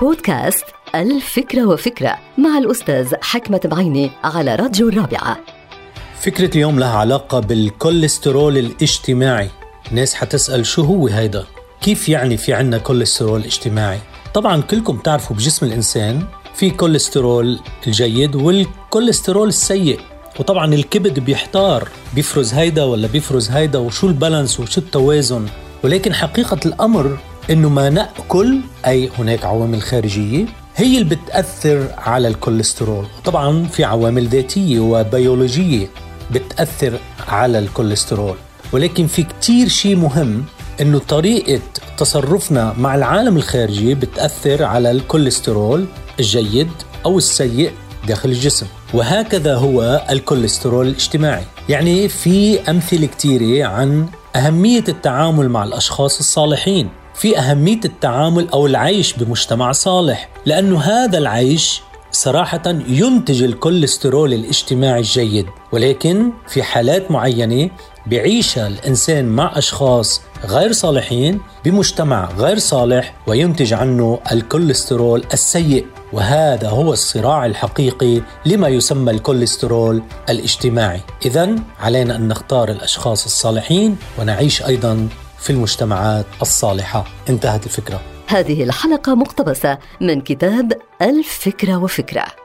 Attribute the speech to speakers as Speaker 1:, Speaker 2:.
Speaker 1: بودكاست ألف فكرة وفكرة مع الأستاذ حكمة بعيني على راديو الرابعة
Speaker 2: فكرة اليوم لها علاقة بالكوليسترول الاجتماعي ناس حتسأل شو هو هيدا؟ كيف يعني في عنا كوليسترول اجتماعي؟ طبعا كلكم تعرفوا بجسم الإنسان في كوليسترول الجيد والكوليسترول السيء وطبعا الكبد بيحتار بيفرز هيدا ولا بيفرز هيدا وشو ال balance وشو التوازن ولكن حقيقة الأمر إنه ما نأكل أي هناك عوامل خارجية هي اللي بتأثر على الكوليسترول. طبعا في عوامل ذاتية وبيولوجية بتأثر على الكوليسترول. ولكن في كتير شيء مهم إنه طريقة تصرفنا مع العالم الخارجي بتأثر على الكوليسترول الجيد أو السيء داخل الجسم. وهكذا هو الكوليسترول الاجتماعي. يعني في أمثلة كثيره عن أهمية التعامل مع الأشخاص الصالحين. في أهمية التعامل أو العيش بمجتمع صالح لأنه هذا العيش صراحة ينتج الكوليسترول الاجتماعي الجيد ولكن في حالات معينة بيعيشها الإنسان مع أشخاص غير صالحين بمجتمع غير صالح وينتج عنه الكوليسترول السيء وهذا هو الصراع الحقيقي لما يسمى الكوليسترول الاجتماعي. إذا علينا أن نختار الأشخاص الصالحين ونعيش أيضا في المجتمعات الصالحة. انتهت الفكرة.
Speaker 1: هذه الحلقة مقتبسة من كتاب الفكرة وفكرة.